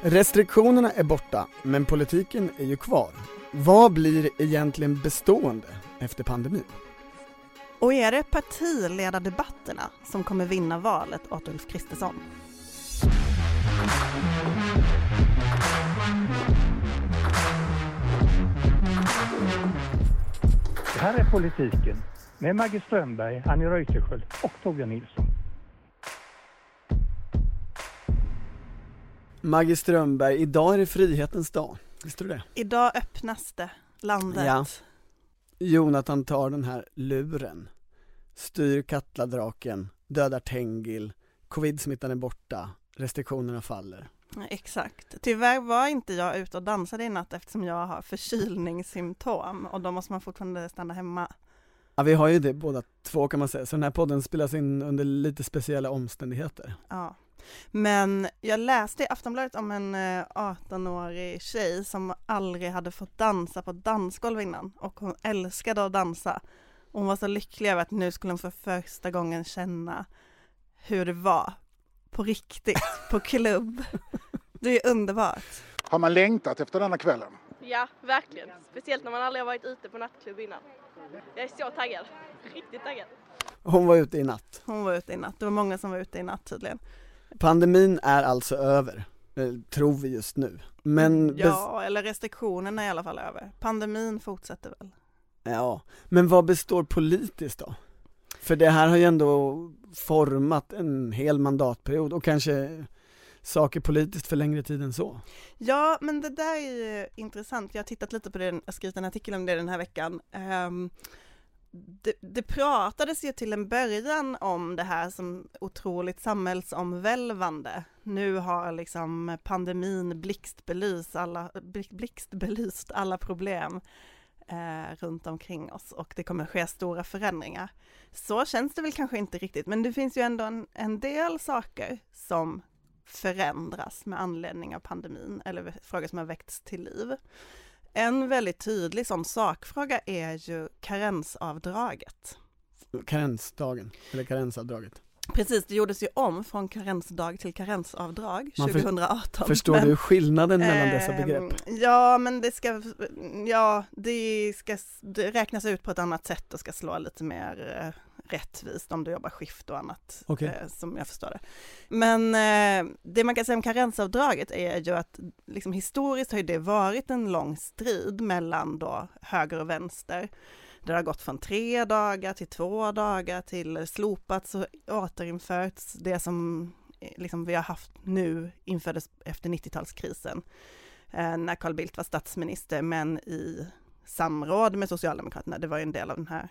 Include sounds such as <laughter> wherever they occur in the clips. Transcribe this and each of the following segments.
Restriktionerna är borta, men politiken är ju kvar. Vad blir egentligen bestående efter pandemin? Och är det partiledardebatterna som kommer vinna valet åt Ulf Kristersson? Det här är politiken med Maggie Strömberg, Annie Reuterskiöld och Torbjörn Nilsson. Maggie Strömberg, idag är det frihetens dag. Visste du det? Idag öppnas det, landet. Ja. Jonathan tar den här luren, styr Katladraken, dödar Tengil, covid-smittan är borta, restriktionerna faller. Exakt. Tyvärr var inte jag ute och dansade i natt eftersom jag har förkylningssymptom och då måste man fortfarande stanna hemma. Ja, vi har ju det båda två kan man säga, så den här podden spelas in under lite speciella omständigheter. Ja. Men jag läste i Aftonbladet om en 18-årig eh, tjej som aldrig hade fått dansa på dansgolv innan och hon älskade att dansa. Hon var så lycklig över att nu skulle hon för första gången känna hur det var på riktigt, på klubb. Det är underbart. Har man längtat efter denna kvällen? Ja, verkligen. Speciellt när man aldrig har varit ute på nattklubb innan. Jag är så taggad. Riktigt taggad. Hon var ute i natt. Hon var ute i natt. Det var många som var ute i natt tydligen. Pandemin är alltså över, eh, tror vi just nu. Men ja, eller restriktionerna är i alla fall över. Pandemin fortsätter väl. Ja, men vad består politiskt då? För det här har ju ändå format en hel mandatperiod och kanske saker politiskt för längre tid än så. Ja, men det där är ju intressant. Jag har tittat lite på det, jag har skrivit en artikel om det den här veckan. Um, det, det, pratades ju till en början om det här som otroligt samhällsomvälvande. Nu har liksom pandemin blixtbelyst alla, blixtbelyst alla problem eh, runt omkring oss och det kommer ske stora förändringar. Så känns det väl kanske inte riktigt, men det finns ju ändå en, en del saker som förändras med anledning av pandemin eller frågor som har väckts till liv. En väldigt tydlig sån sakfråga är ju karensavdraget. Karensdagen, eller karensavdraget. Precis, det gjordes ju om från karensdag till karensavdrag Man 2018. Förstår men, du skillnaden mellan dessa ehm, begrepp? Ja, men det ska, ja, det ska det räknas ut på ett annat sätt och ska slå lite mer eh, rättvist om du jobbar skift och annat, okay. eh, som jag förstår det. Men eh, det man kan säga om karensavdraget är ju att liksom, historiskt har det varit en lång strid mellan då höger och vänster. Det har gått från tre dagar till två dagar till slopats och återinförts. Det som eh, liksom vi har haft nu infördes efter 90-talskrisen eh, när Carl Bildt var statsminister, men i samråd med Socialdemokraterna. Det var ju en del av den här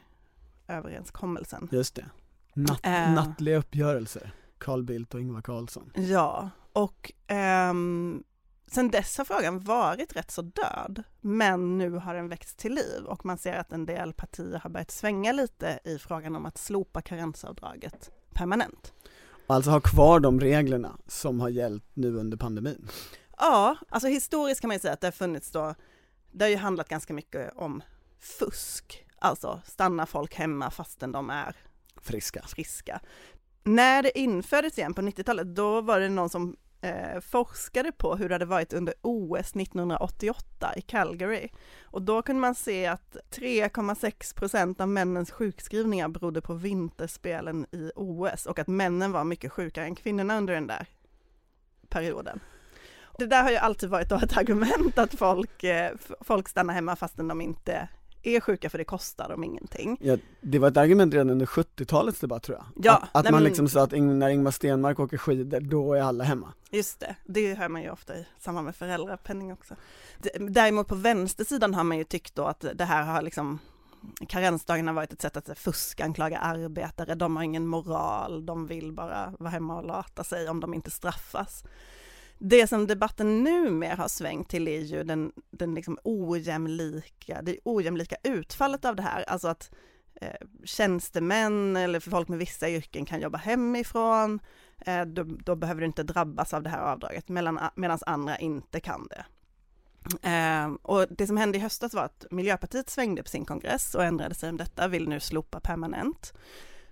överenskommelsen. Just det. Natt, äh, nattliga uppgörelser, Carl Bildt och Ingvar Carlsson. Ja, och ähm, sen dess har frågan varit rätt så död, men nu har den väckts till liv och man ser att en del partier har börjat svänga lite i frågan om att slopa karensavdraget permanent. Alltså ha kvar de reglerna som har gällt nu under pandemin? Ja, alltså historiskt kan man ju säga att det har funnits då, det har ju handlat ganska mycket om fusk Alltså stannar folk hemma fastän de är friska. friska. När det infördes igen på 90-talet, då var det någon som eh, forskade på hur det hade varit under OS 1988 i Calgary. Och då kunde man se att 3,6 procent av männens sjukskrivningar berodde på vinterspelen i OS och att männen var mycket sjukare än kvinnorna under den där perioden. Det där har ju alltid varit ett argument att folk, eh, folk stannar hemma fastän de inte är sjuka för det kostar dem ingenting. Ja, det var ett argument redan under 70-talets debatt tror jag. Ja, att, att man liksom sa att när Ingmar Stenmark åker skidor, då är alla hemma. Just det, det hör man ju ofta i samband med föräldrapenning också. Däremot på vänstersidan har man ju tyckt då att det här har liksom karensdagen har varit ett sätt att fuska, anklaga arbetare, de har ingen moral, de vill bara vara hemma och lata sig om de inte straffas. Det som debatten numera har svängt till är ju den, den liksom ojämlika, det ojämlika utfallet av det här, alltså att eh, tjänstemän eller för folk med vissa yrken kan jobba hemifrån, eh, då, då, behöver du inte drabbas av det här avdraget, medan andra inte kan det. Eh, och det som hände i höstas var att Miljöpartiet svängde på sin kongress och ändrade sig om detta, vill nu slopa permanent.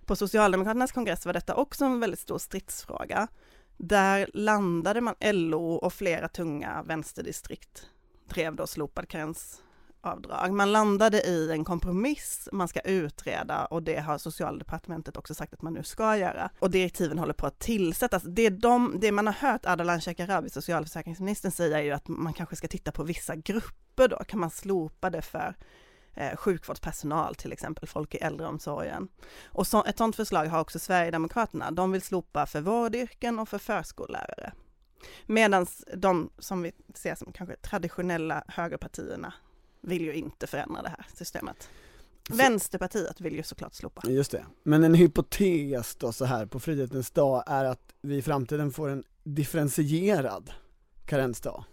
På Socialdemokraternas kongress var detta också en väldigt stor stridsfråga. Där landade man, LO och flera tunga vänsterdistrikt drev då slopad karensavdrag. Man landade i en kompromiss, man ska utreda och det har socialdepartementet också sagt att man nu ska göra. Och direktiven håller på att tillsättas. Det, de, det man har hört Ardalan Shekarabi, socialförsäkringsministern, säga är ju att man kanske ska titta på vissa grupper då, kan man slopa det för eh, sjukvårdspersonal till exempel, folk i äldreomsorgen. Och så, ett sådant förslag har också Sverigedemokraterna. De vill slopa för vårdyrken och för förskollärare. Medan de som vi ser som kanske traditionella högerpartierna vill ju inte förändra det här systemet. Så. Vänsterpartiet vill ju såklart slopa. Just det. Men en hypotes då så här på frihetens dag är att vi i framtiden får en differentierad karensdag.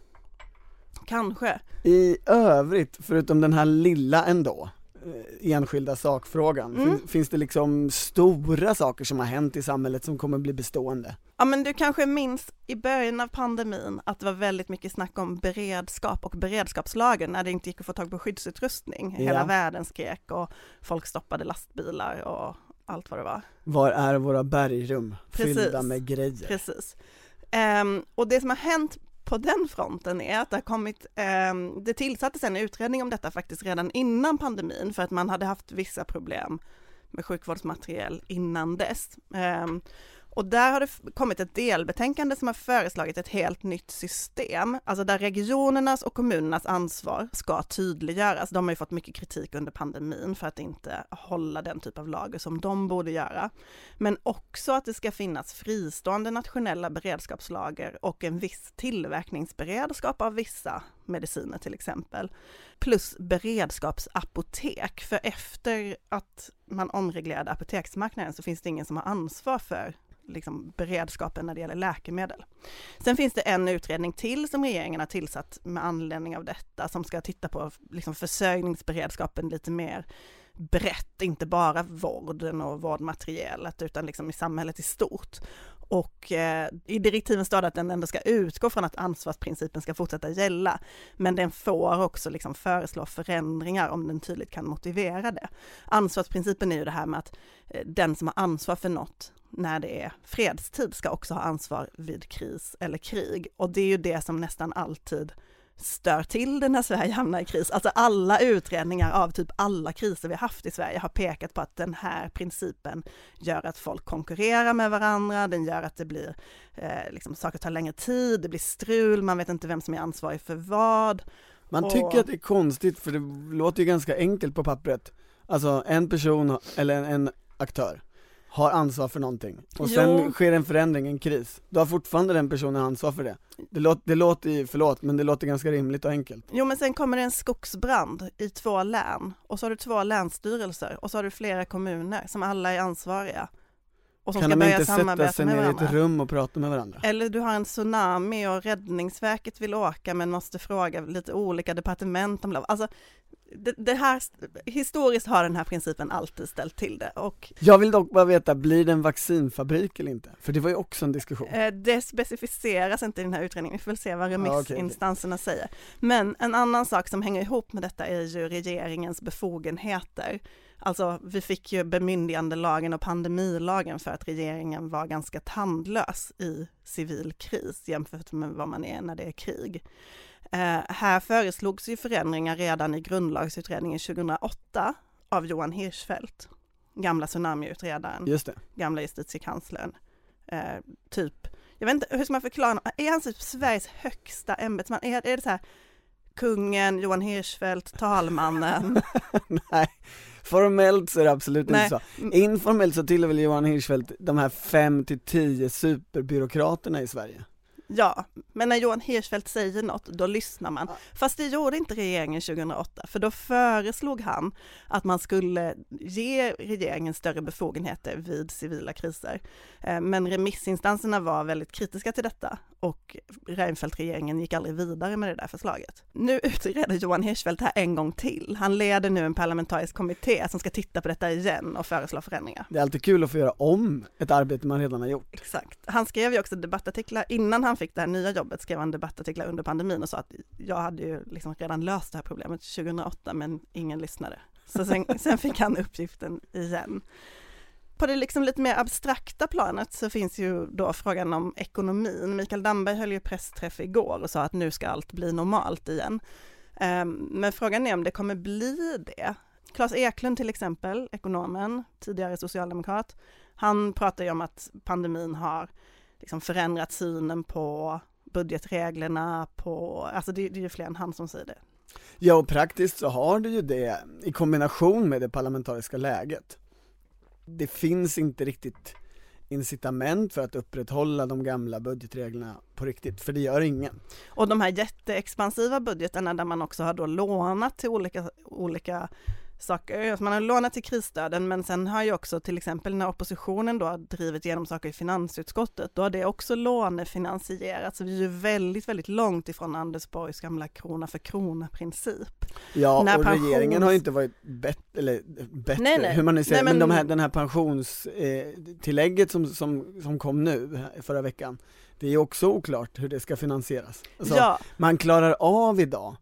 Kanske. I övrigt, förutom den här lilla ändå, eh, enskilda sakfrågan, mm. finns, finns det liksom stora saker som har hänt i samhället som kommer bli bestående? Ja men du kanske minns i början av pandemin att det var väldigt mycket snack om beredskap och beredskapslagen när det inte gick att få tag på skyddsutrustning. Ja. Hela världen skrek och folk stoppade lastbilar och allt vad det var. Var är våra bergrum Precis. fyllda med grejer? Precis. Um, och det som har hänt på den fronten är att det har kommit, eh, det tillsattes en utredning om detta faktiskt redan innan pandemin för att man hade haft vissa problem med sjukvårdsmateriel innan dess. Eh, och där har det kommit ett delbetänkande som har föreslagit ett helt nytt system, alltså där regionernas och kommunernas ansvar ska tydliggöras. De har ju fått mycket kritik under pandemin för att inte hålla den typ av lager som de borde göra. Men också att det ska finnas fristående nationella beredskapslager och en viss tillverkningsberedskap av vissa mediciner till exempel. Plus beredskapsapotek, för efter att man omreglerade apoteksmarknaden så finns det ingen som har ansvar för liksom beredskapen när det gäller läkemedel. Sen finns det en utredning till som regeringen har tillsatt med anledning av detta som ska titta på liksom försörjningsberedskapen lite mer brett, inte bara vården och vårdmaterielet utan liksom i samhället i stort. Och eh, i direktiven står det att den ändå ska utgå från att ansvarsprincipen ska fortsätta gälla. Men den får också liksom föreslå förändringar om den tydligt kan motivera det. Ansvarsprincipen är ju det här med att eh, den som har ansvar för något när det är fredstid ska också ha ansvar vid kris eller krig. Och det är ju det som nästan alltid stör till det när Sverige hamnar i kris. Alltså alla utredningar av typ alla kriser vi haft i Sverige har pekat på att den här principen gör att folk konkurrerar med varandra, den gör att det blir, eh, liksom saker tar längre tid, det blir strul, man vet inte vem som är ansvarig för vad. Man och... tycker att det är konstigt för det låter ju ganska enkelt på pappret. Alltså en person eller en, en aktör har ansvar för någonting och sen jo. sker en förändring, en kris, då har fortfarande den personen ansvar för det. Det, låter, det låter ju, förlåt, men det låter ganska rimligt och enkelt. Jo men sen kommer det en skogsbrand i två län och så har du två länsstyrelser och så har du flera kommuner som alla är ansvariga. Och som kan ska de inte sätta sig ner i ett rum och prata med varandra? Eller du har en tsunami och Räddningsverket vill åka men måste fråga lite olika departement om lov. Alltså det, det, här, historiskt har den här principen alltid ställt till det och Jag vill dock bara veta, blir det en vaccinfabrik eller inte? För det var ju också en diskussion eh, Det specificeras inte i den här utredningen, vi får väl se vad remissinstanserna ah, okay, okay. säger Men en annan sak som hänger ihop med detta är ju regeringens befogenheter Alltså vi fick ju bemyndigandelagen och pandemilagen för att regeringen var ganska tandlös i civil kris jämfört med vad man är när det är krig. Eh, här föreslogs ju förändringar redan i grundlagsutredningen 2008 av Johan Hirschfeldt, gamla tsunamiutredaren, Just det. gamla justitiekanslern. Eh, typ, jag vet inte, hur ska man förklara, är han typ Sveriges högsta ämbetsman? Är, är det så här, kungen, Johan Hirschfeldt, talmannen? <laughs> Nej, formellt så är det absolut Nej. inte så. Informellt så tillhör väl Johan Hirschfeldt de här fem till tio superbyråkraterna i Sverige. Ja, men när Johan Hirschfeldt säger något, då lyssnar man. Fast det gjorde inte regeringen 2008, för då föreslog han att man skulle ge regeringen större befogenheter vid civila kriser. Eh, men remissinstanserna var väldigt kritiska till detta och Reinfeldt-regeringen gick aldrig vidare med det där förslaget. Nu <laughs> utreder Johan Hirschfeldt det här en gång till. Han leder nu en parlamentarisk kommitté som ska titta på detta igen och föreslå förändringar. Det är alltid kul att få göra om ett arbete man redan har gjort. Exakt. Han skrev ju också debattartiklar, innan han fick det här nya jobbet skrev han debattartiklar under pandemin och sa att jag hade ju liksom redan löst det här problemet 2008 men ingen lyssnade. Så sen, <laughs> sen fick han uppgiften igen på det liksom lite mer abstrakta planet så finns ju då frågan om ekonomin. Mikael Damberg höll ju pressträff igår och sa att nu ska allt bli normalt igen. Ehm, men frågan är om det kommer bli det. Claes Eklund till exempel, ekonomen, tidigare socialdemokrat, han pratar ju om att pandemin har liksom förändrat synen på budgetreglerna, på, alltså det, det är ju fler än han som säger det. Ja, och praktiskt så har det ju det i kombination med det parlamentariska läget. Det finns inte riktigt incitament för att upprätthålla de gamla budgetreglerna på riktigt, för det gör ingen. Och de här jätteexpansiva budgetarna där man också har då lånat till olika, olika saker. Man har lånat till krisstöden men sen har ju också till exempel när oppositionen då har drivit igenom saker i finansutskottet, då har det också lånefinansierats. Så vi är ju väldigt, väldigt långt ifrån Anders Borgs gamla krona för krona-princip. Ja, när och pensions... regeringen har ju inte varit bättre, eller bättre, nej, nej. hur man nu säger, nej, men, men de här, den här pensionstillägget eh, som, som, som kom nu förra veckan, det är också oklart hur det ska finansieras. Alltså, ja. Man klarar av idag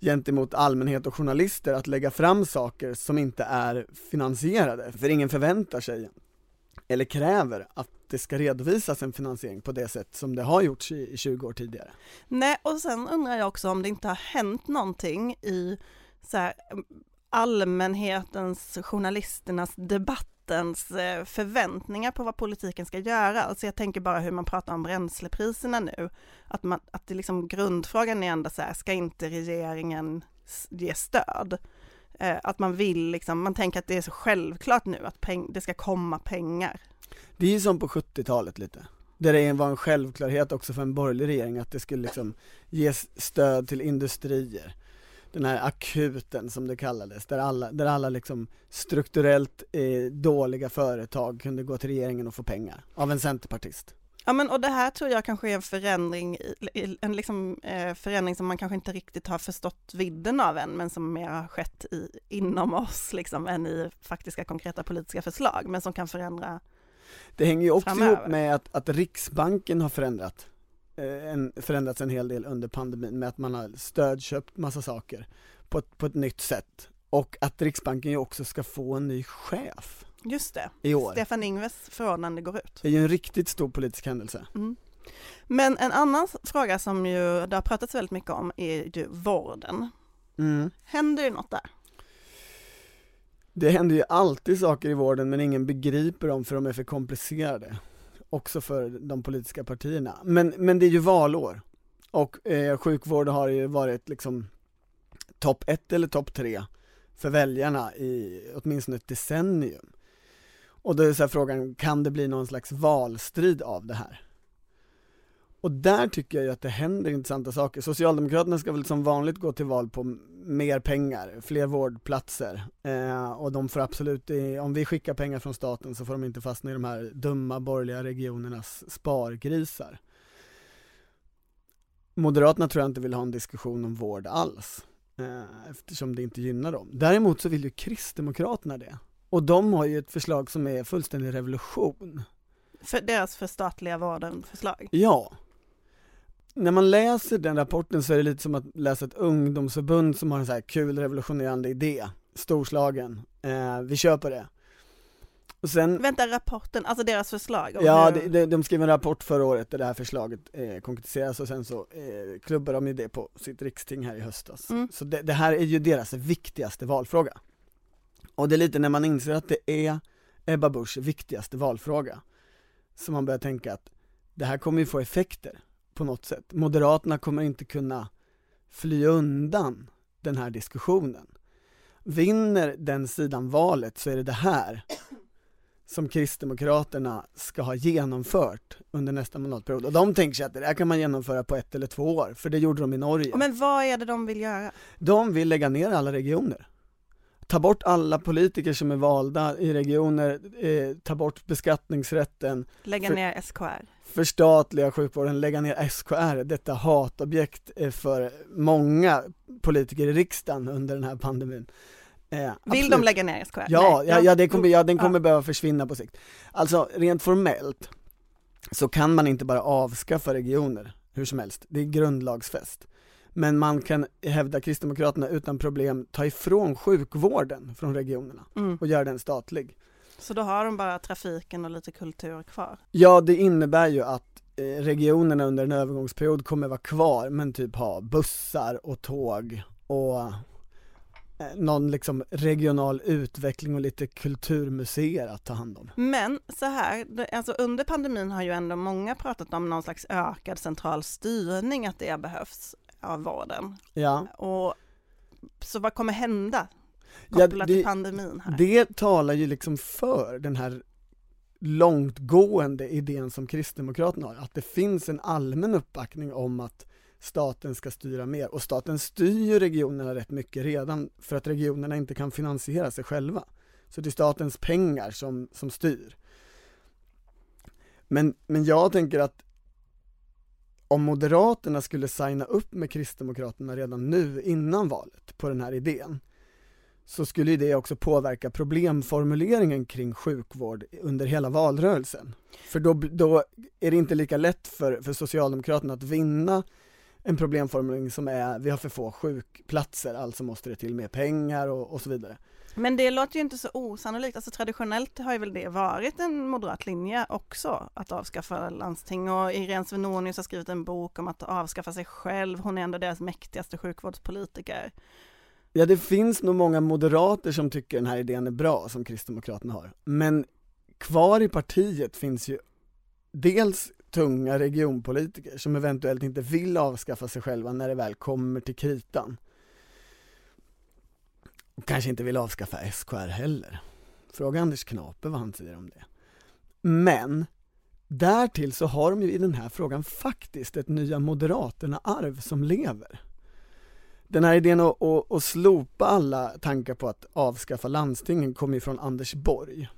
gentemot allmänhet och journalister att lägga fram saker som inte är finansierade, för ingen förväntar sig eller kräver att det ska redovisas en finansiering på det sätt som det har gjorts i, i 20 år tidigare. Nej, och sen undrar jag också om det inte har hänt någonting i så här, allmänhetens, journalisternas debatt allmänhetens eh, förväntningar på vad politiken ska göra. Alltså jag tänker bara hur man pratar om bränslepriserna nu. Att, man, att det liksom grundfrågan är ändå så här, ska inte regeringen ge stöd? Eh, att man vill liksom, man tänker att det är så självklart nu att peng, det ska komma pengar. Det är ju som på 70-talet lite. Där det var en självklarhet också för en borgerlig regering att det skulle liksom ges stöd till industrier den här akuten som det kallades, där alla, där alla liksom strukturellt eh, dåliga företag kunde gå till regeringen och få pengar av en centerpartist. Ja men och det här tror jag kanske är en förändring, en liksom, eh, förändring som man kanske inte riktigt har förstått vidden av än, men som mer har skett i, inom oss liksom, än i faktiska konkreta politiska förslag, men som kan förändra Det hänger ju också framöver. ihop med att, att Riksbanken har förändrat en, förändrats en hel del under pandemin med att man har stödköpt massa saker på ett, på ett nytt sätt och att Riksbanken ju också ska få en ny chef. Just det, i år. Stefan Ingves förordnande går ut. Det är ju en riktigt stor politisk händelse. Mm. Men en annan fråga som ju det har pratats väldigt mycket om är ju vården. Mm. Händer det något där? Det händer ju alltid saker i vården men ingen begriper dem för de är för komplicerade också för de politiska partierna. Men, men det är ju valår och eh, sjukvård har ju varit liksom topp ett eller topp tre för väljarna i åtminstone ett decennium. Och då är så här frågan, kan det bli någon slags valstrid av det här? Och där tycker jag ju att det händer intressanta saker. Socialdemokraterna ska väl som vanligt gå till val på mer pengar, fler vårdplatser eh, och de får absolut, om vi skickar pengar från staten så får de inte fastna i de här dumma borgerliga regionernas spargrisar. Moderaterna tror jag inte vill ha en diskussion om vård alls eh, eftersom det inte gynnar dem. Däremot så vill ju Kristdemokraterna det och de har ju ett förslag som är fullständig revolution. För deras förstatliga vården-förslag? Ja, när man läser den rapporten så är det lite som att läsa ett ungdomsförbund som har en så här kul revolutionerande idé, storslagen, eh, vi köper det. Och sen, Vänta, rapporten, alltså deras förslag? Ja, hur... de, de skrev en rapport förra året där det här förslaget eh, konkretiseras och sen så eh, klubbar de ju det på sitt riksting här i höstas. Mm. Så det, det, här är ju deras viktigaste valfråga. Och det är lite när man inser att det är Ebba Buschs viktigaste valfråga, som man börjar tänka att det här kommer ju få effekter på något sätt. Moderaterna kommer inte kunna fly undan den här diskussionen. Vinner den sidan valet så är det det här som Kristdemokraterna ska ha genomfört under nästa mandatperiod. Och de tänker sig att det här kan man genomföra på ett eller två år, för det gjorde de i Norge. Men vad är det de vill göra? De vill lägga ner alla regioner ta bort alla politiker som är valda i regioner, eh, ta bort beskattningsrätten. Lägga för, ner SKR. Förstatliga sjukvården, lägga ner SKR, detta hatobjekt för många politiker i riksdagen under den här pandemin. Eh, Vill absolut. de lägga ner SKR? Ja, ja, ja, det kommer, ja den kommer ja. behöva försvinna på sikt. Alltså rent formellt så kan man inte bara avskaffa regioner hur som helst, det är grundlagsfäst. Men man kan, hävda Kristdemokraterna, utan problem ta ifrån sjukvården från regionerna mm. och göra den statlig. Så då har de bara trafiken och lite kultur kvar? Ja, det innebär ju att eh, regionerna under en övergångsperiod kommer vara kvar men typ ha bussar och tåg och eh, någon liksom regional utveckling och lite kulturmuseer att ta hand om. Men så här, alltså under pandemin har ju ändå många pratat om någon slags ökad central styrning, att det behövs av vården. Ja. Och så vad kommer hända kopplat ja, det, till pandemin här? Det talar ju liksom för den här långtgående idén som Kristdemokraterna har, att det finns en allmän uppbackning om att staten ska styra mer och staten styr ju regionerna rätt mycket redan för att regionerna inte kan finansiera sig själva. Så det är statens pengar som, som styr. Men, men jag tänker att om Moderaterna skulle signa upp med Kristdemokraterna redan nu innan valet på den här idén så skulle det också påverka problemformuleringen kring sjukvård under hela valrörelsen. För då, då är det inte lika lätt för, för Socialdemokraterna att vinna en problemformulering som är vi har för få sjukplatser, alltså måste det till mer pengar och, och så vidare. Men det låter ju inte så osannolikt, alltså traditionellt har ju väl det varit en moderat linje också, att avskaffa landsting och Irene Svenonius har skrivit en bok om att avskaffa sig själv, hon är ändå deras mäktigaste sjukvårdspolitiker. Ja, det finns nog många moderater som tycker den här idén är bra, som Kristdemokraterna har. Men kvar i partiet finns ju dels tunga regionpolitiker som eventuellt inte vill avskaffa sig själva när det väl kommer till kritan. Och kanske inte vill avskaffa SKR heller. Fråga Anders Knape vad han säger om det. Men därtill så har de ju i den här frågan faktiskt ett Nya Moderaterna-arv som lever. Den här idén att, att, att slopa alla tankar på att avskaffa landstingen kommer ju från Anders Borg.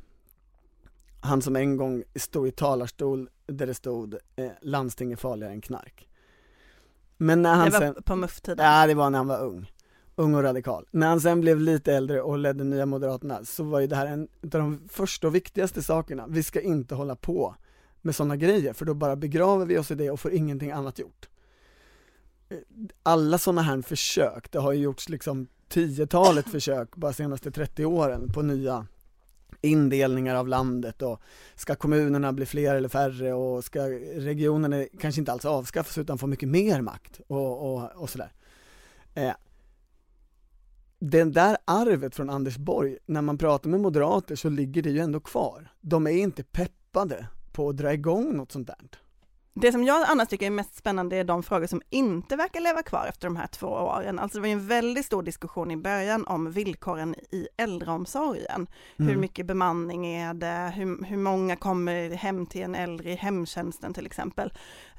Han som en gång stod i talarstol där det stod eh, landsting är farligare än knark. Men när han det var sen, på MUF-tiden? Ja, det var när han var ung. Ung och radikal. När han sen blev lite äldre och ledde Nya Moderaterna så var ju det här en av de första och viktigaste sakerna. Vi ska inte hålla på med sådana grejer för då bara begraver vi oss i det och får ingenting annat gjort alla sådana här försök, det har ju gjorts liksom tiotalet försök bara senaste 30 åren på nya indelningar av landet och ska kommunerna bli fler eller färre och ska regionerna kanske inte alls avskaffas utan få mycket mer makt och, och, och sådär. Eh, det där arvet från Anders Borg, när man pratar med moderater så ligger det ju ändå kvar. De är inte peppade på att dra igång något sånt där. Det som jag annars tycker är mest spännande är de frågor som inte verkar leva kvar efter de här två åren. Alltså det var ju en väldigt stor diskussion i början om villkoren i äldreomsorgen. Mm. Hur mycket bemanning är det? Hur, hur många kommer hem till en äldre i hemtjänsten till exempel?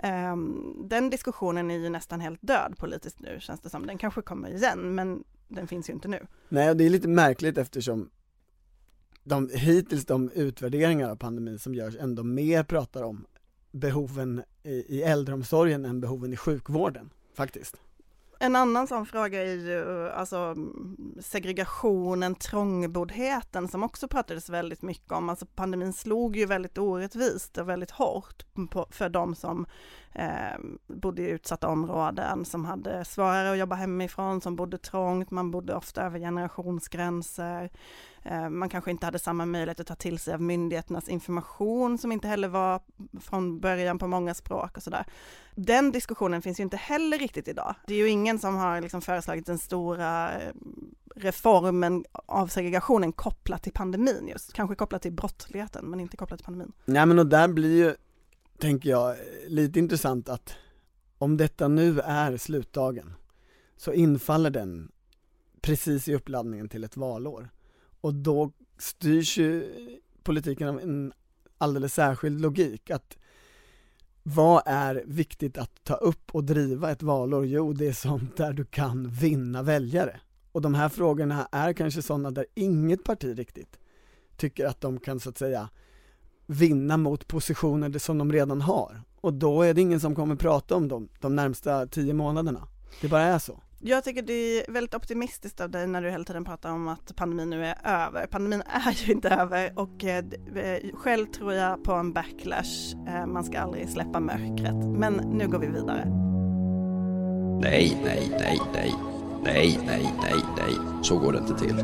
Um, den diskussionen är ju nästan helt död politiskt nu känns det som. Den kanske kommer igen, men den finns ju inte nu. Nej, och det är lite märkligt eftersom de, hittills de utvärderingar av pandemin som görs ändå mer pratar om behoven i, i äldreomsorgen än behoven i sjukvården, faktiskt. En annan sån fråga är ju alltså segregationen, trångboddheten som också pratades väldigt mycket om. Alltså pandemin slog ju väldigt orättvist och väldigt hårt på, för de som eh, bodde i utsatta områden, som hade svårare att jobba hemifrån, som bodde trångt, man bodde ofta över generationsgränser. Eh, man kanske inte hade samma möjlighet att ta till sig av myndigheternas information som inte heller var från början på många språk och sådär. Den diskussionen finns ju inte heller riktigt idag. Det är ju ingen som har liksom föreslagit den stora eh, reformen av segregationen kopplat till pandemin just, kanske kopplat till brottsligheten men inte kopplat till pandemin. Nej men och där blir ju, tänker jag, lite intressant att om detta nu är slutdagen så infaller den precis i uppladdningen till ett valår. Och då styrs ju politiken av en alldeles särskild logik att vad är viktigt att ta upp och driva ett valår? Jo, det är sånt där du kan vinna väljare. Och de här frågorna är kanske sådana där inget parti riktigt tycker att de kan så att säga vinna mot positioner som de redan har. Och då är det ingen som kommer prata om dem de närmsta tio månaderna. Det bara är så. Jag tycker det är väldigt optimistiskt av dig när du hela tiden pratar om att pandemin nu är över. Pandemin är ju inte över och eh, eh, själv tror jag på en backlash. Eh, man ska aldrig släppa mörkret. Men nu går vi vidare. Nej, nej, nej, nej. Nej, nej, nej, nej. Så går det inte till.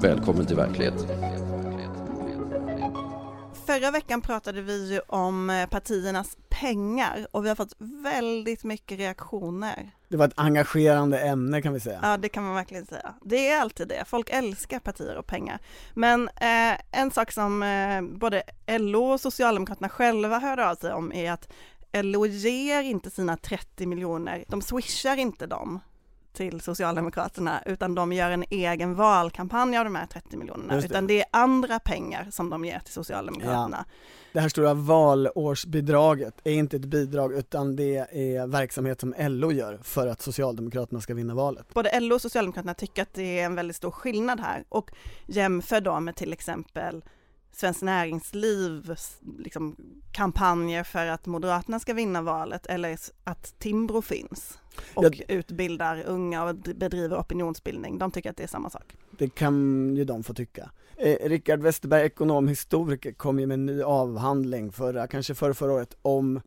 Välkommen till verkligheten förra veckan pratade vi ju om eh, partiernas pengar och vi har fått väldigt mycket reaktioner. Det var ett engagerande ämne kan vi säga. Ja, det kan man verkligen säga. Det är alltid det. Folk älskar partier och pengar. Men eh, en sak som eh, både LO och Socialdemokraterna själva hörde av sig om är att LO ger inte sina 30 miljoner, de swishar inte dem till Socialdemokraterna utan de gör en egen valkampanj av de här 30 miljonerna det. utan det är andra pengar som de ger till Socialdemokraterna. Det här stora valårsbidraget är inte ett bidrag utan det är verksamhet som LO gör för att Socialdemokraterna ska vinna valet. Både LO och Socialdemokraterna tycker att det är en väldigt stor skillnad här och jämför då med till exempel Svenskt Näringslivs liksom, kampanjer för att Moderaterna ska vinna valet eller att Timbro finns och Jag- utbildar unga och bedriver opinionsbildning. De tycker att det är samma sak. Det kan ju de få tycka. Eh, Rickard Westerberg, ekonomhistoriker, kom ju med en ny avhandling förra, kanske förra, förra året om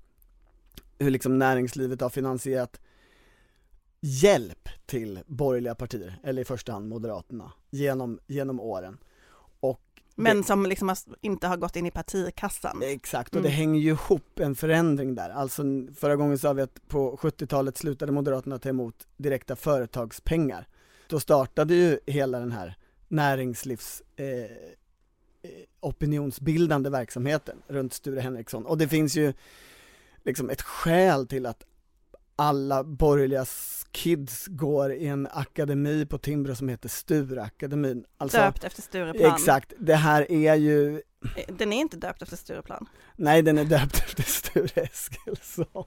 hur liksom näringslivet har finansierat hjälp till borgerliga partier, eller i första hand Moderaterna, genom, genom åren. Men som liksom inte har gått in i partikassan. Exakt, och det Mm. hänger ju ihop en förändring där. Alltså förra gången sa vi att på 70-talet slutade Moderaterna ta emot direkta företagspengar. Då startade ju hela den här näringslivs eh, eh, opinionsbildande verksamheten runt Sture Henriksson. Och det finns ju liksom ett skäl till att alla borgerliga kids går i en akademi på Timbro som heter Stureakademin. Alltså, Döpt efter Stureplan. exakt, det här är ju Den är inte döpt efter Stureplan. Nej, den är döpt <laughs> efter Sture Eskilsson.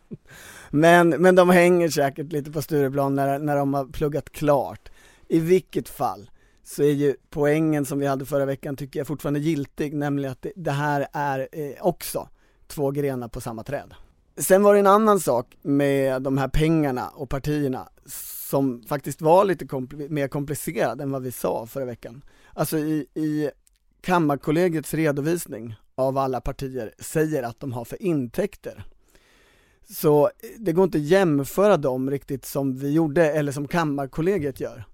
Men, men de hänger säkert lite på Stureplan när, när de har pluggat klart. I vilket fall så är ju poängen som vi hade förra veckan tycker jag fortfarande giltig, nämligen att det, det här är eh, också två grenar på samma träd. Sen var det en annan sak med de här pengarna och partierna som faktiskt var lite kompl- mer komplicerad än vad vi sa förra veckan. Alltså i, i Kammarkollegiets redovisning av alla partier säger att de har för intäkter. Så det går inte att jämföra dem riktigt som vi gjorde eller som Kammarkollegiet gör.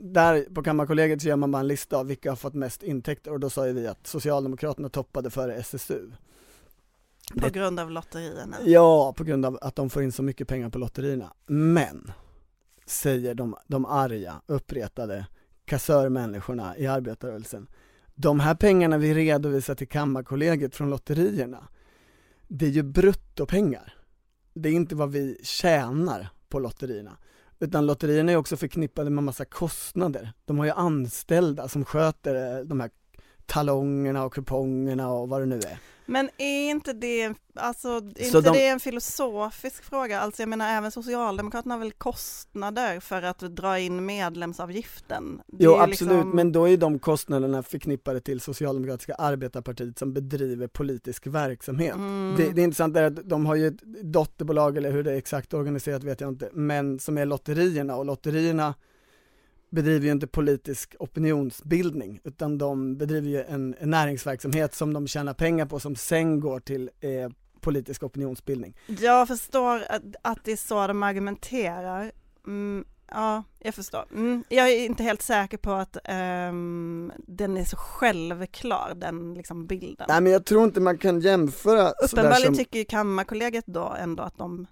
Där på Kammarkollegiet så gör man bara en lista av vilka har fått mest intäkter och då sa ju vi att Socialdemokraterna toppade före SSU. På grund av lotterierna. Ja, på grund av att de får in så mycket pengar på lotterierna. Men, säger de, de arga, uppretade kassörmänniskorna i arbetarrörelsen, de här pengarna vi redovisar till Kammarkollegiet från lotterierna, det är ju bruttopengar. Det är inte vad vi tjänar på lotterierna. Utan lotterierna är också förknippade med massa kostnader. De har ju anställda som sköter eh, de här talongerna och kupongerna och vad det nu är. Men är inte det, alltså, är inte de- det en filosofisk fråga? Alltså jag menar även Socialdemokraterna har väl kostnader för att dra in medlemsavgiften? Det Jo är absolut, liksom- men då är de kostnaderna förknippade till Socialdemokratiska arbetarpartiet som bedriver politisk verksamhet. Mm. Det, det intressanta är att de har ju ett dotterbolag, eller hur det är exakt organiserat vet jag inte, men som är lotterierna och lotterierna bedriver ju inte politisk opinionsbildning utan de bedriver ju en, en näringsverksamhet som de tjänar pengar på som sen går till eh, politisk opinionsbildning. Jag förstår att, att det är så de argumenterar. Mm, ja, jag förstår. Mm, jag är inte helt säker på att ehm, den är så självklar, den liksom bilden. Nej men jag tror inte man kan jämföra Uppenbarligen som... tycker ju Kammarkollegiet då ändå att de,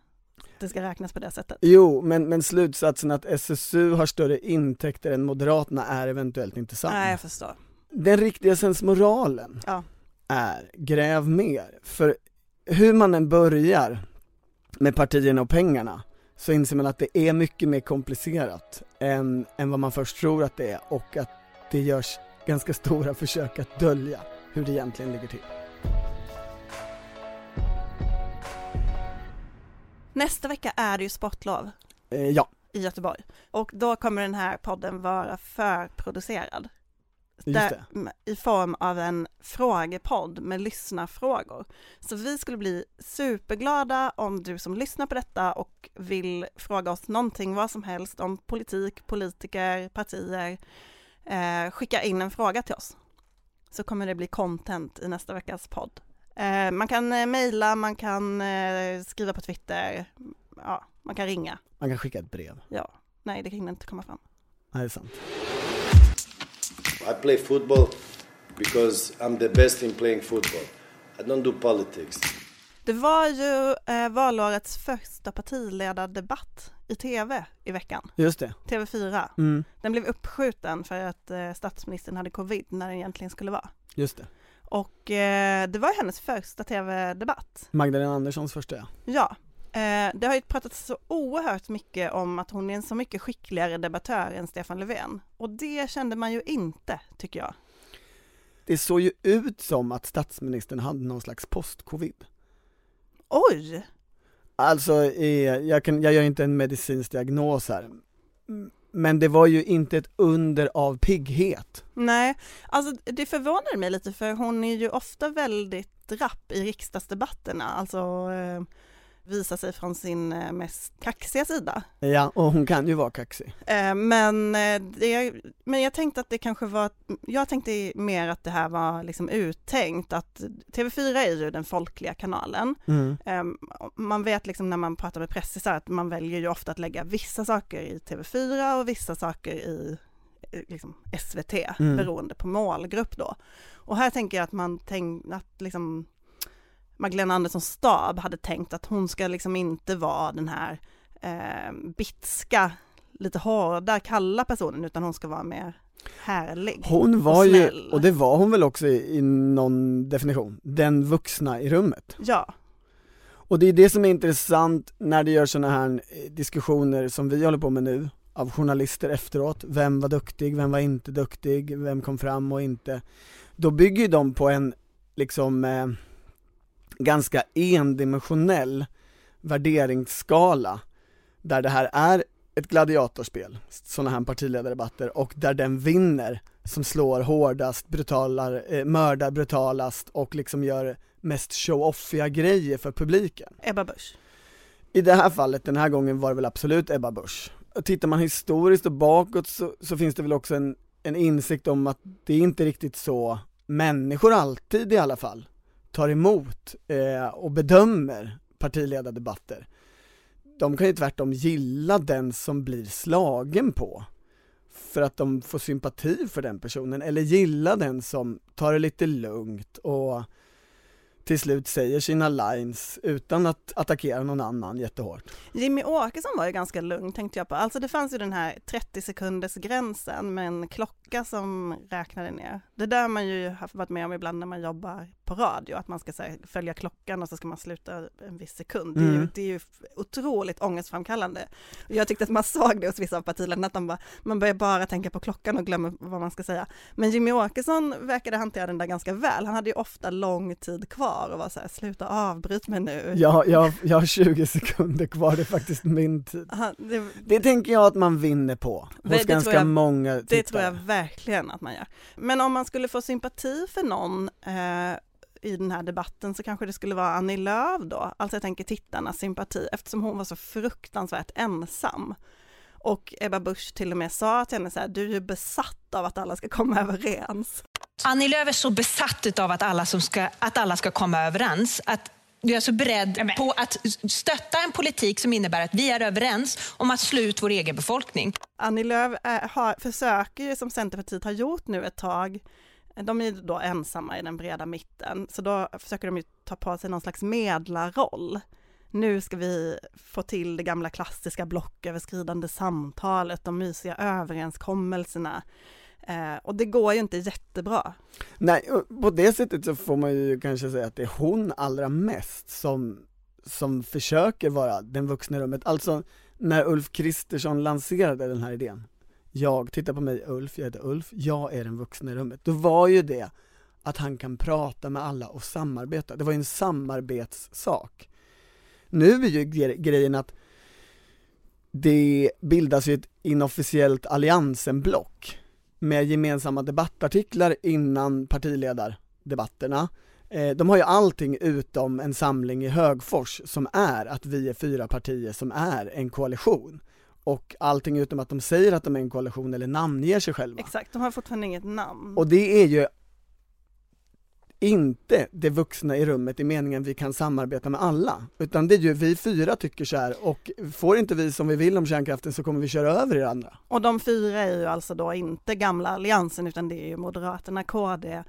det ska räknas på det sättet. Jo, men, men slutsatsen att SSU har större intäkter än Moderaterna är eventuellt inte sann. Nej, jag förstår. Den riktiga sensmoralen Ja. är, gräv mer. För hur man än börjar med partierna och pengarna så inser man att det är mycket mer komplicerat än, än vad man först tror att det är och att det görs ganska stora försök att dölja hur det egentligen ligger till. Nästa vecka är det ju sportlov Eh, ja, i Göteborg och då kommer den här podden vara förproducerad. Där, I form av en frågepodd med lyssnarfrågor. Så vi skulle bli superglada om du som lyssnar på detta och vill fråga oss någonting, vad som helst om politik, politiker, partier, eh, skicka in en fråga till oss. Så kommer det bli content i nästa veckas podd. Eh, man kan eh, mejla, man kan eh, skriva på Twitter, ja, man kan ringa. Man kan skicka ett brev. Ja, nej det hinner inte komma fram. Nej, det är sant. I play football because I'm the best in playing football. I don't do politics. Det var ju eh, valårets första partiledardebatt i tv i veckan, Just det. TV4. Mm, Den blev uppskjuten för att eh, statsministern hade covid när den egentligen skulle vara. just det. Och eh, det var hennes första tv-debatt. Magdalena Anderssons första ja. Ja, eh, det har ju pratats så oerhört mycket om att hon är en så mycket skickligare debattör än Stefan Löfven. Och det kände man ju inte, tycker jag. Det såg ju ut som att statsministern hade någon slags post-covid. Oj! Alltså, eh, jag, kan, jag gör inte en medicinsk diagnos här, Mm, men det var ju inte ett under av pigghet. Nej, alltså det förvånar mig lite för hon är ju ofta väldigt rapp i riksdagsdebatterna, alltså eh, visar sig från sin eh, mest kaxiga sida. Ja, och hon kan ju vara kaxig. Eh, men, eh, det, men jag tänkte att det kanske var, jag tänkte mer att det här var liksom uttänkt, att TV4 är ju den folkliga kanalen. Mm. Eh, man vet liksom när man pratar med pressisar att man väljer ju ofta att lägga vissa saker i TV4 och vissa saker i liksom SVT, Mm. beroende på målgrupp då. Och här tänker jag att man tänkte att liksom Magdalena Andersson stab hade tänkt att hon ska liksom inte vara den här eh, bitska, lite hårda, kalla personen utan hon ska vara mer härlig. Hon var och ju, snäll. och det var hon väl också i, i någon definition, den vuxna i rummet. Ja, Och det är det som är intressant när det gör sådana här eh, diskussioner som vi håller på med nu, av journalister efteråt, vem var duktig, vem var inte duktig, vem kom fram och inte. Då bygger ju de på en, liksom, eh, ganska endimensionell värderingsskala, där det här är ett gladiatorspel, sådana här partiledardebatter, och där den vinner som slår hårdast, brutalar, eh, mördar brutalast och liksom gör mest show-offiga grejer för publiken. Ebba Busch. I det här fallet, den här gången var det väl absolut Ebba Busch. Tittar man historiskt och bakåt så, så finns det väl också en, en insikt om att det är inte riktigt så människor alltid i alla fall tar emot eh, och bedömer partiledardebatter. De kan ju tvärtom gilla den som blir slagen på för att de får sympati för den personen eller gilla den som tar det lite lugnt och till slut säger sina lines utan att attackera någon annan jättehårt. Jimmy Åkesson var ju ganska lugn tänkte jag på. Alltså det fanns ju den här 30 sekunders gränsen med en klocka som räknade ner. Det där har man ju haft varit med om ibland när man jobbar på radio, att man ska här, följa klockan och så ska man sluta en viss sekund. Det är, ju, Mm. det är ju otroligt ångestframkallande. Jag tyckte att man såg det hos vissa av partiledarna, att de bara, man börjar bara tänka på klockan och glömmer vad man ska säga. Men Jimmy Åkesson verkade hantera den där ganska väl. Han hade ju ofta lång tid kvar och var så här, sluta avbryt mig nu. Jag, jag, jag har 20 sekunder kvar, det är faktiskt min tid. Han, det, Det tänker jag att man vinner på, Det- hos det ganska jag- många Det tittare. tror jag verkligen att man gör. Men om man skulle få sympati för någon eh, i den här debatten så kanske det skulle vara Annie Lööf då, alltså jag tänker tittarnas sympati eftersom hon var så fruktansvärt ensam. Och Ebba Busch till och med sa till henne så här, du är besatt av att alla ska komma <laughs> överens. Annie Lööf är så besatt av att alla, som ska, att alla ska komma överens att du är så beredd på att stötta en politik som innebär att vi är överens om att slå ut vår egen befolkning. Annie Lööf eh, har, försöker ju som Centerpartiet har gjort nu ett tag, de är då ensamma i den breda mitten, så då försöker de ju ta på sig någon slags medlarroll. Nu ska vi få till det gamla klassiska blocköverskridande samtalet, de mysiga överenskommelserna. Eh, och det går ju inte jättebra. Nej, och på det sättet så får man ju kanske säga att det är hon allra mest som, som försöker vara den vuxna i rummet. Alltså, när Ulf Kristersson lanserade den här idén, jag, titta på mig Ulf, jag heter Ulf, jag är den vuxna i rummet. Då var ju det att han kan prata med alla och samarbeta. Det var ju en samarbetssak. Nu är ju gre- grejen att det bildas ju ett inofficiellt alliansenblock med gemensamma debattartiklar innan partiledardebatterna. Eh, De har ju allting utom en samling i Högfors som är att vi är fyra partier som är en koalition. Och allting utom att de säger att de är en koalition eller namnger sig själva. Exakt, de har fortfarande inget namn. Och det är ju inte det vuxna i rummet i meningen vi kan samarbeta med alla, utan det är ju vi fyra tycker så här och får inte vi som vi vill om kärnkraften så kommer vi köra över er andra. Och de fyra är ju alltså då inte gamla alliansen utan det är ju Moderaterna, KD,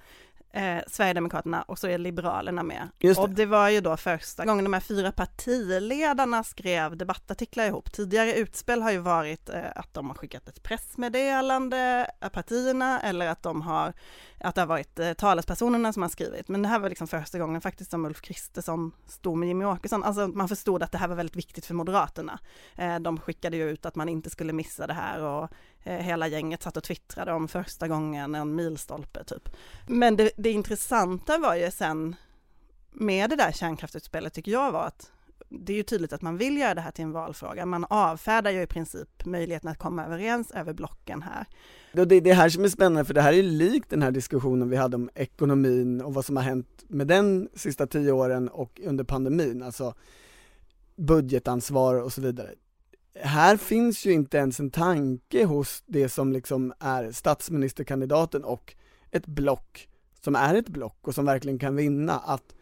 eh, Sverigedemokraterna och så är Liberalerna med. Det. Och det var ju då första gången de här fyra partiledarna skrev debattartiklar ihop. Tidigare utspel har ju varit eh, att de har skickat ett pressmeddelande, eh, partierna, eller att de har, att det har varit eh, talespersonerna som har skrivit. Men det här var liksom första gången faktiskt som Ulf Kristersson stod med Jimmy Åkesson. Alltså man förstod att det här var väldigt viktigt för Moderaterna. Eh, de skickade ju ut att man inte skulle missa det här och eh, hela gänget satt och twittrade om första gången en milstolpe typ. Men det, det intressanta var ju sen med det där kärnkraftsutspelet tycker jag var att det är ju tydligt att man vill göra det här till en valfråga. Man avfärdar ju i princip möjligheten att komma överens över blocken här. Det är det här som är spännande, för det här är likt den här diskussionen vi hade om ekonomin och vad som har hänt med den sista tio åren och under pandemin, alltså budgetansvar och så vidare. Här finns ju inte ens en tanke hos det som liksom är statsministerkandidaten och ett block som är ett block och som verkligen kan vinna, att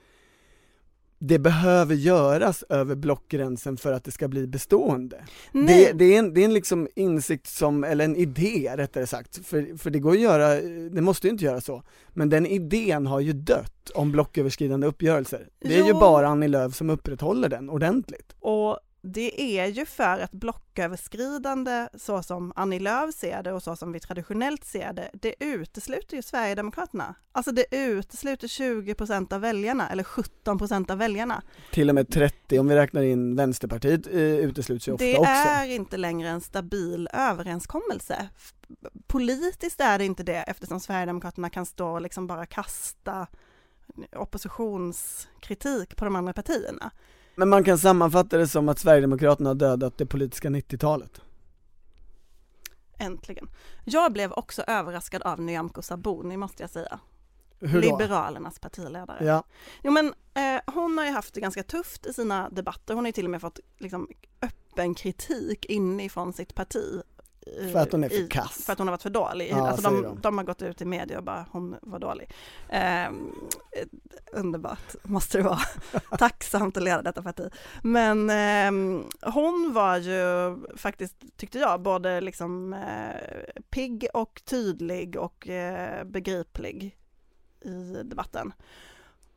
det behöver göras över blockgränsen för att det ska bli bestående. Det, det, är en, det är en liksom insikt som, eller en idé rättare sagt, för, för det går att göra, det måste ju inte göra så, men den idén har ju dött om blocköverskridande uppgörelser. Det är ju Jo. bara Annie Lööf som upprätthåller den ordentligt. och det är ju för att blocköverskridande, så som Annie Lööf ser det och så som vi traditionellt ser det, det utesluter ju Sverigedemokraterna. Alltså det utesluter 20 procent av väljarna, eller 17 procent av väljarna. Till och med 30 om vi räknar in Vänsterpartiet eh, utesluts ju ofta Det också. är inte längre en stabil överenskommelse. Politiskt är det inte det eftersom Sverigedemokraterna kan stå och liksom bara kasta oppositionskritik på de andra partierna. Men man kan sammanfatta det som att Sverigedemokraterna har dödat det politiska 90-talet. Äntligen. Jag blev också överraskad av Nyamko Sabuni måste jag säga. Hur då? Liberalernas partiledare. Ja, Jo men eh, hon har ju haft det ganska tufft i sina debatter. Hon har ju till och med fått liksom, öppen kritik inifrån sitt parti. För att hon är för i- kass. För att hon har varit för dålig. Ja, alltså de, de. de har gått ut i media och bara hon var dålig. Eh, underbart måste det vara. <laughs> Tacksamt att leda detta parti. Men eh, hon var ju faktiskt, tyckte jag, både liksom eh, pigg och tydlig och eh, begriplig i debatten.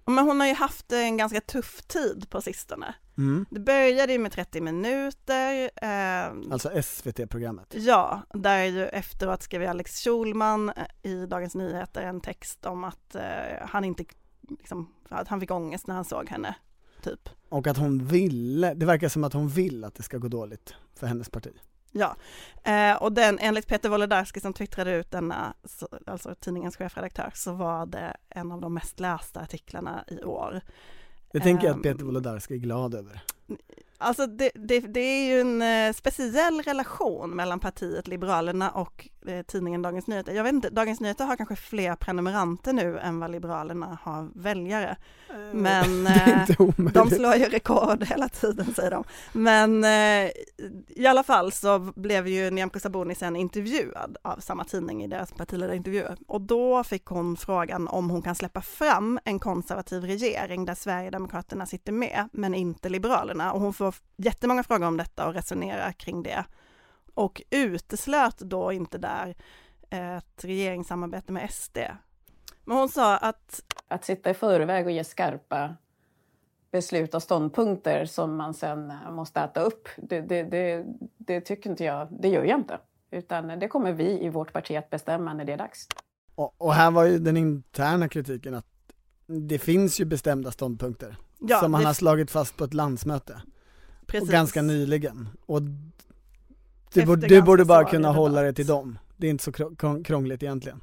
Men hon har ju haft en ganska tuff tid på sistone. mm. Det började ju med 30 minuter, eh, alltså SVT-programmet. ja, där ju efteråt skrev Alex Schulman eh, i Dagens Nyheter en text om att eh, han inte, liksom, att han fick ångest när han såg henne, typ. Och att hon ville, det verkar som att hon vill att det ska gå dåligt för hennes parti. Ja, eh, och den, enligt Peter Wolodarski som twittrade ut denna, så, alltså tidningens chefredaktör, så var det en av de mest lästa artiklarna i år. Det tänker jag Ehm. att Peter Wolodarski är glad över. Alltså det, det, det är ju en eh, speciell relation mellan partiet Liberalerna och tidningen Dagens Nyheter. Jag vet inte, Dagens Nyheter har kanske fler prenumeranter nu än vad Liberalerna har väljare. Men <laughs> eh, inte omöjligt. de slår ju rekord hela tiden säger de. Men eh, i alla fall så blev ju Nyamko Sabuni sen intervjuad av samma tidning i deras partiledarintervjuer. Och då fick hon frågan om hon kan släppa fram en konservativ regering där Sverigedemokraterna sitter med, men inte Liberalerna. Och hon får jättemånga frågor om detta och resonerar kring det. Och uteslöt då inte där ett regeringssamarbete med SD. Men hon sa att att sitta i förväg och ge skarpa beslut och ståndpunkter som man sen eh, måste äta upp, det, det, det, det tycker inte jag, det gör jag inte. Utan det kommer vi i vårt parti att bestämma när det är dags. Och, och här var ju den interna kritiken att det finns ju bestämda ståndpunkter ja, som man det- har slagit fast på ett landsmöte precis. och ganska nyligen. Och du, borde, du borde bara kunna hålla dig till dem. Det är inte så krång- krång- krångligt egentligen.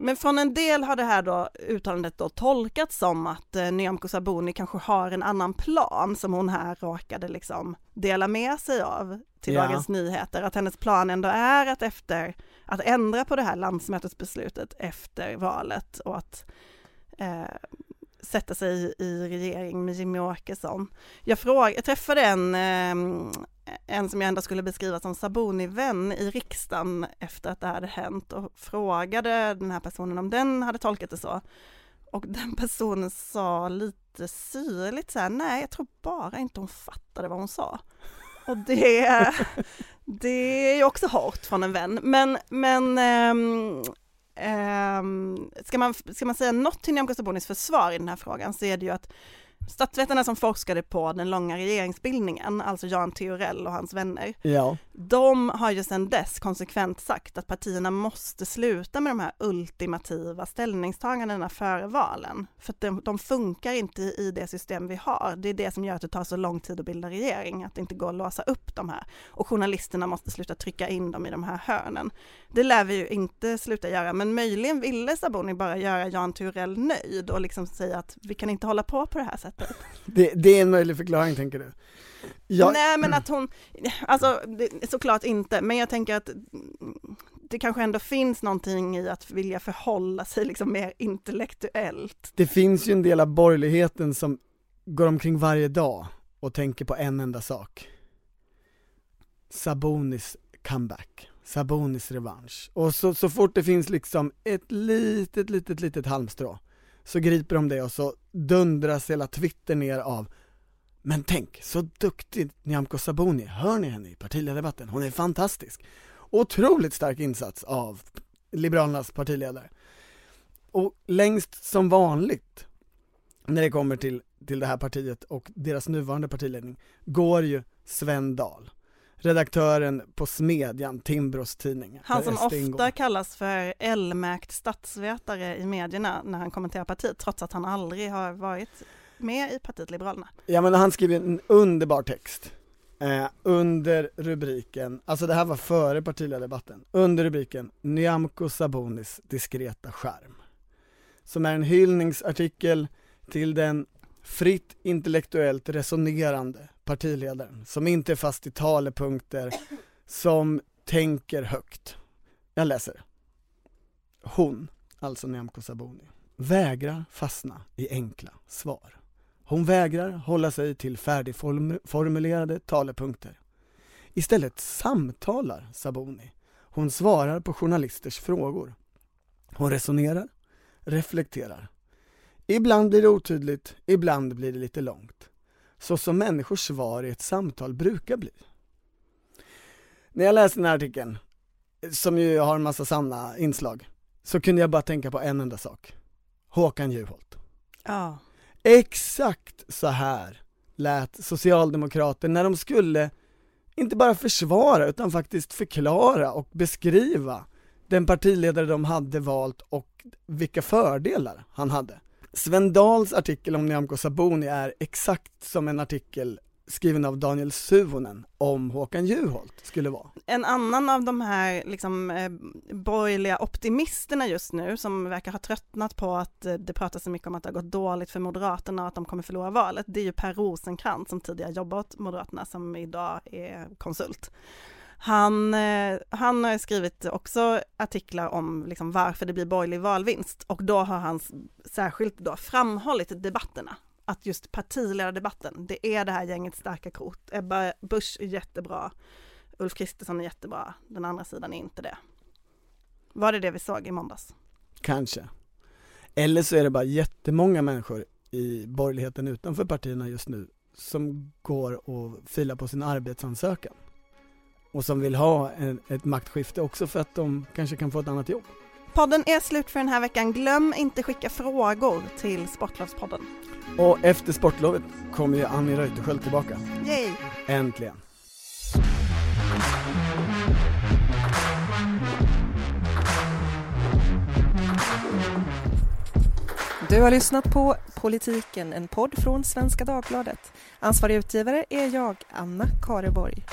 Men från en del har det här då uttalandet då tolkats som att eh, Nyamko Sabuni kanske har en annan plan som hon här råkade liksom dela med sig av till Ja. Dagens Nyheter. Att hennes plan ändå är att efter, att ändra på det här landsmötesbeslutet efter valet och att eh, sätta sig i, regering med Jimmy Åkesson. Jag, fråg, jag träffade en, eh, en som jag ändå skulle beskriva som Sabuni-vän i riksdagen efter att det hade hänt och frågade den här personen om den hade tolkat det så. Och den personen sa lite syrligt så här, nej jag tror bara inte hon fattade vad hon sa. Och det, <laughs> det är ju också hårt från en vän. Men, men ehm, ehm, ska, man, ska man säga något till Nyamko Sabunis försvar i den här frågan så är det ju att statsvetarna som forskade på den långa regeringsbildningen, alltså Jan Theorell och hans vänner, Ja, de har ju sedan dess konsekvent sagt att partierna måste sluta med de här ultimativa ställningstagandena före valen. För att de, de funkar inte i det system vi har. Det är det som gör att det tar så lång tid att bilda regering, att det inte går att låsa upp de här. Och journalisterna måste sluta trycka in dem i de här hörnen. Det lär vi ju inte sluta göra, men möjligen ville Sabuni bara göra Jan Turell nöjd och liksom säga att vi kan inte hålla på på det här sättet. <laughs> det, det är en möjlig förklaring tänker du? Ja, Nej men att hon, alltså det, såklart inte, men jag tänker att det kanske ändå finns någonting i att vilja förhålla sig liksom mer intellektuellt. det finns ju en del av borgerligheten som går omkring varje dag och tänker på en enda sak. Sabonis comeback, Sabonis revansch. Och så, så fort det finns liksom ett litet, litet, litet halmstrå så griper de det och så dundras hela Twitter ner av Men tänk, så duktig Nyamko Sabuni, hör ni henne i partiledardebatten? Hon är fantastisk. Otroligt stark insats av Liberalernas partiledare. Och längst som vanligt när det kommer till, till det här partiet och deras nuvarande partiledning går ju Sven Dahl, redaktören på Smedjan, Timbros tidning. Han som ofta ingår. kallas för L-märkt statsvetare i medierna när han kommenterar partiet, trots att han aldrig har varit med i partiet Liberalerna. Ja men han skriver en underbar text eh, under rubriken, alltså det här var före partiledardebatten, under rubriken Nyamko Sabonis diskreta skärm. Som är en hyllningsartikel till den fritt intellektuellt resonerande partiledaren som inte är fast i talepunkter, som tänker högt. Jag läser. Hon, alltså Nyamko Sabuni, vägrar fastna i enkla svar. Hon vägrar hålla sig till färdigformulerade talepunkter. Istället samtalar Sabuni. Hon svarar på journalisters frågor. Hon resonerar, reflekterar. Ibland blir det otydligt, ibland blir det lite långt. Så som människors svar i ett samtal brukar bli. När jag läste den här artikeln, som ju har en massa sanna inslag, så kunde jag bara tänka på en enda sak. Håkan Juholt. Ja. Exakt så här lät socialdemokrater när de skulle inte bara försvara utan faktiskt förklara och beskriva den partiledare de hade valt och vilka fördelar han hade. Sven Dahls artikel om Nyamko Sabuni är exakt som en artikel skriven av Daniel Suvonen om Håkan Juholt skulle vara. En annan av de här liksom, eh, borgerliga optimisterna just nu som verkar ha tröttnat på att eh, det pratas så mycket om att det har gått dåligt för Moderaterna och att de kommer förlora valet, det är ju Per Rosenkrantz som tidigare jobbat åt Moderaterna som idag är konsult. Han, eh, han har skrivit också artiklar om liksom varför det blir borgerlig valvinst och då har han särskilt då framhållit debatterna. Att just partiledardebatten, det är det här gängets starka kort. Ebba Busch är jättebra, Ulf Kristersson är jättebra, den andra sidan är inte det. Var det det vi såg i måndags? Kanske. Eller så är det bara jättemånga människor i borgerligheten utanför partierna just nu som går och filar på sin arbetsansökan. Och som vill ha en, ett maktskifte också för att de kanske kan få ett annat jobb. Podden är slut för den här veckan. Glöm inte skicka frågor till Sportlovspodden. Och efter sportlovet kommer ju Annie Reuterskiöld tillbaka. Yay! Äntligen. Du har lyssnat på Politiken, en podd från Svenska Dagbladet. Ansvarig utgivare är jag, Anna Kareborg.